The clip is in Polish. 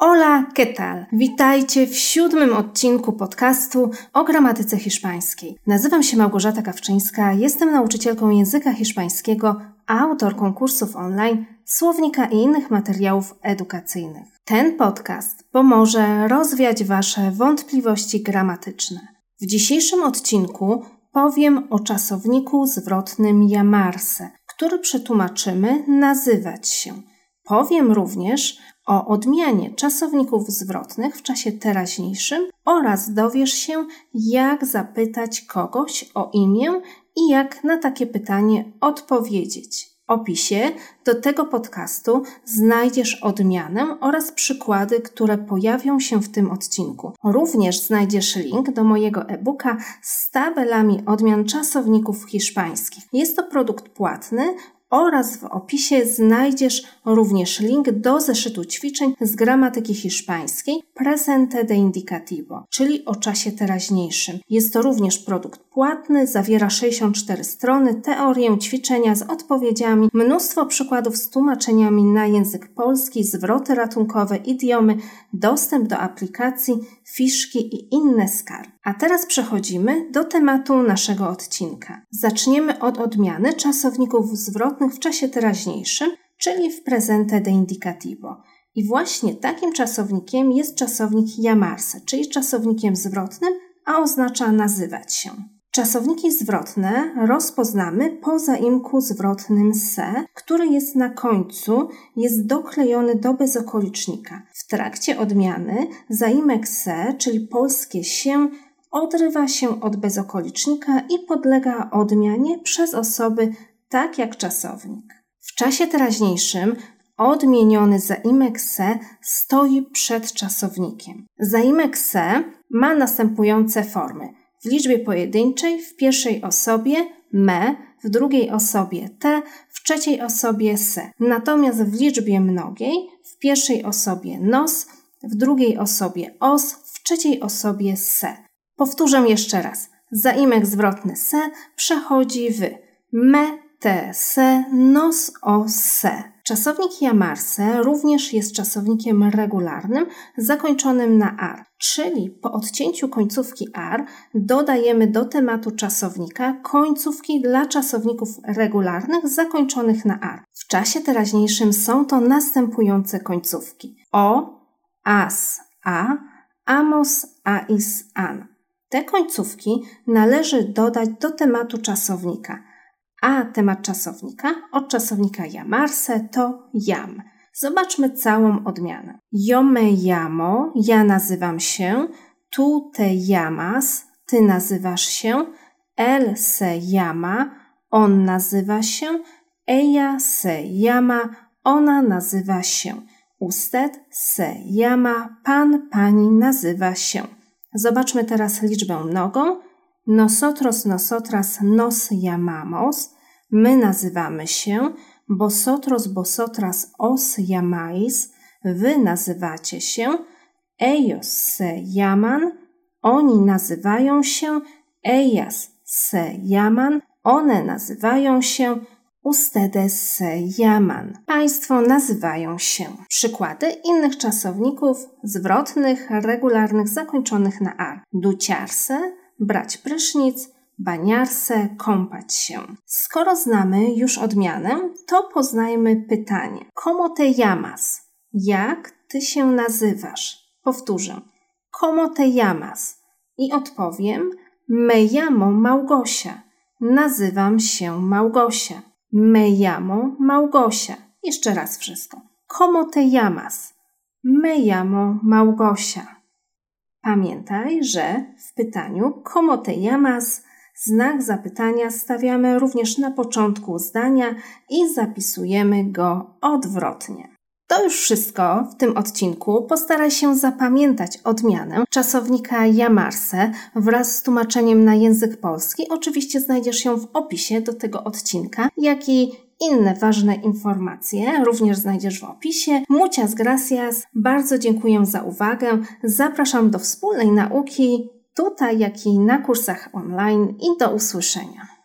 Hola, ¿qué tal? Witajcie w siódmym odcinku podcastu o gramatyce hiszpańskiej. Nazywam się Małgorzata Kawczyńska, jestem nauczycielką języka hiszpańskiego, a autorką kursów online, słownika i innych materiałów edukacyjnych. Ten podcast pomoże rozwiać Wasze wątpliwości gramatyczne. W dzisiejszym odcinku powiem o czasowniku zwrotnym jamarse, który przetłumaczymy nazywać się. Powiem również o odmianie czasowników zwrotnych w czasie teraźniejszym oraz dowiesz się, jak zapytać kogoś o imię i jak na takie pytanie odpowiedzieć. W opisie do tego podcastu znajdziesz odmianę oraz przykłady, które pojawią się w tym odcinku. Również znajdziesz link do mojego e-booka z tabelami odmian czasowników hiszpańskich. Jest to produkt płatny, oraz w opisie znajdziesz również link do zeszytu ćwiczeń z gramatyki hiszpańskiej Presente de Indicativo, czyli o czasie teraźniejszym. Jest to również produkt płatny, zawiera 64 strony, teorię ćwiczenia z odpowiedziami, mnóstwo przykładów z tłumaczeniami na język polski, zwroty ratunkowe, idiomy, dostęp do aplikacji, fiszki i inne skarby. A teraz przechodzimy do tematu naszego odcinka. Zaczniemy od odmiany czasowników zwrotnych w czasie teraźniejszym, czyli w presente de indicativo. I właśnie takim czasownikiem jest czasownik jamarse, czyli czasownikiem zwrotnym, a oznacza nazywać się. Czasowniki zwrotne rozpoznamy po zaimku zwrotnym se, który jest na końcu, jest doklejony do bezokolicznika. W trakcie odmiany zaimek se, czyli polskie się, odrywa się od bezokolicznika i podlega odmianie przez osoby tak jak czasownik. W czasie teraźniejszym odmieniony zaimek se stoi przed czasownikiem. Zaimek se ma następujące formy. W liczbie pojedynczej w pierwszej osobie me, w drugiej osobie te, w trzeciej osobie se. Natomiast w liczbie mnogiej w pierwszej osobie nos, w drugiej osobie os, w trzeciej osobie se. Powtórzę jeszcze raz. Zaimek zwrotny se przechodzi w me, te, se, nos, o, se. Czasownik jamarse również jest czasownikiem regularnym zakończonym na ar, czyli po odcięciu końcówki ar dodajemy do tematu czasownika końcówki dla czasowników regularnych zakończonych na ar. W czasie teraźniejszym są to następujące końcówki: o, as, a, amos, ais, an. Te końcówki należy dodać do tematu czasownika a temat czasownika od czasownika jamarse to jam. Zobaczmy całą odmianę. Yo me llamo, ja nazywam się, tu te llamas, ty nazywasz się, él se llama, on nazywa się, ella se llama, ona nazywa się. Usted se llama, pan, pani nazywa się. Zobaczmy teraz liczbę mnogą. Nosotros, nosotras nos llamamos. My nazywamy się. Vosotros, vosotras os llamáis. Wy nazywacie się. Ellos se llaman. Oni nazywają się. Ellas se llaman. One nazywają się. Ustedes se llaman. Państwo nazywają się. Przykłady innych czasowników zwrotnych, regularnych, zakończonych na ar. Duciarse, brać prysznic, baniarse, kąpać się. Skoro znamy już odmianę, to poznajmy pytanie. Como te llamas? Jak ty się nazywasz? Powtórzę. Como te llamas? I odpowiem. Me llamo Małgosia. Nazywam się Małgosia. Me llamo Małgosia. Jeszcze raz wszystko. Como te llamas? Me llamo Małgosia. Pamiętaj, że w pytaniu como te llamas znak zapytania stawiamy również na początku zdania i zapisujemy go odwrotnie. To już wszystko w tym odcinku. Postaraj się zapamiętać odmianę czasownika jamarse wraz z tłumaczeniem na język polski. Oczywiście znajdziesz ją w opisie do tego odcinka, jak i inne ważne informacje również znajdziesz w opisie. Muchas gracias. Bardzo dziękuję za uwagę. Zapraszam do wspólnej nauki tutaj, jak i na kursach online i do usłyszenia.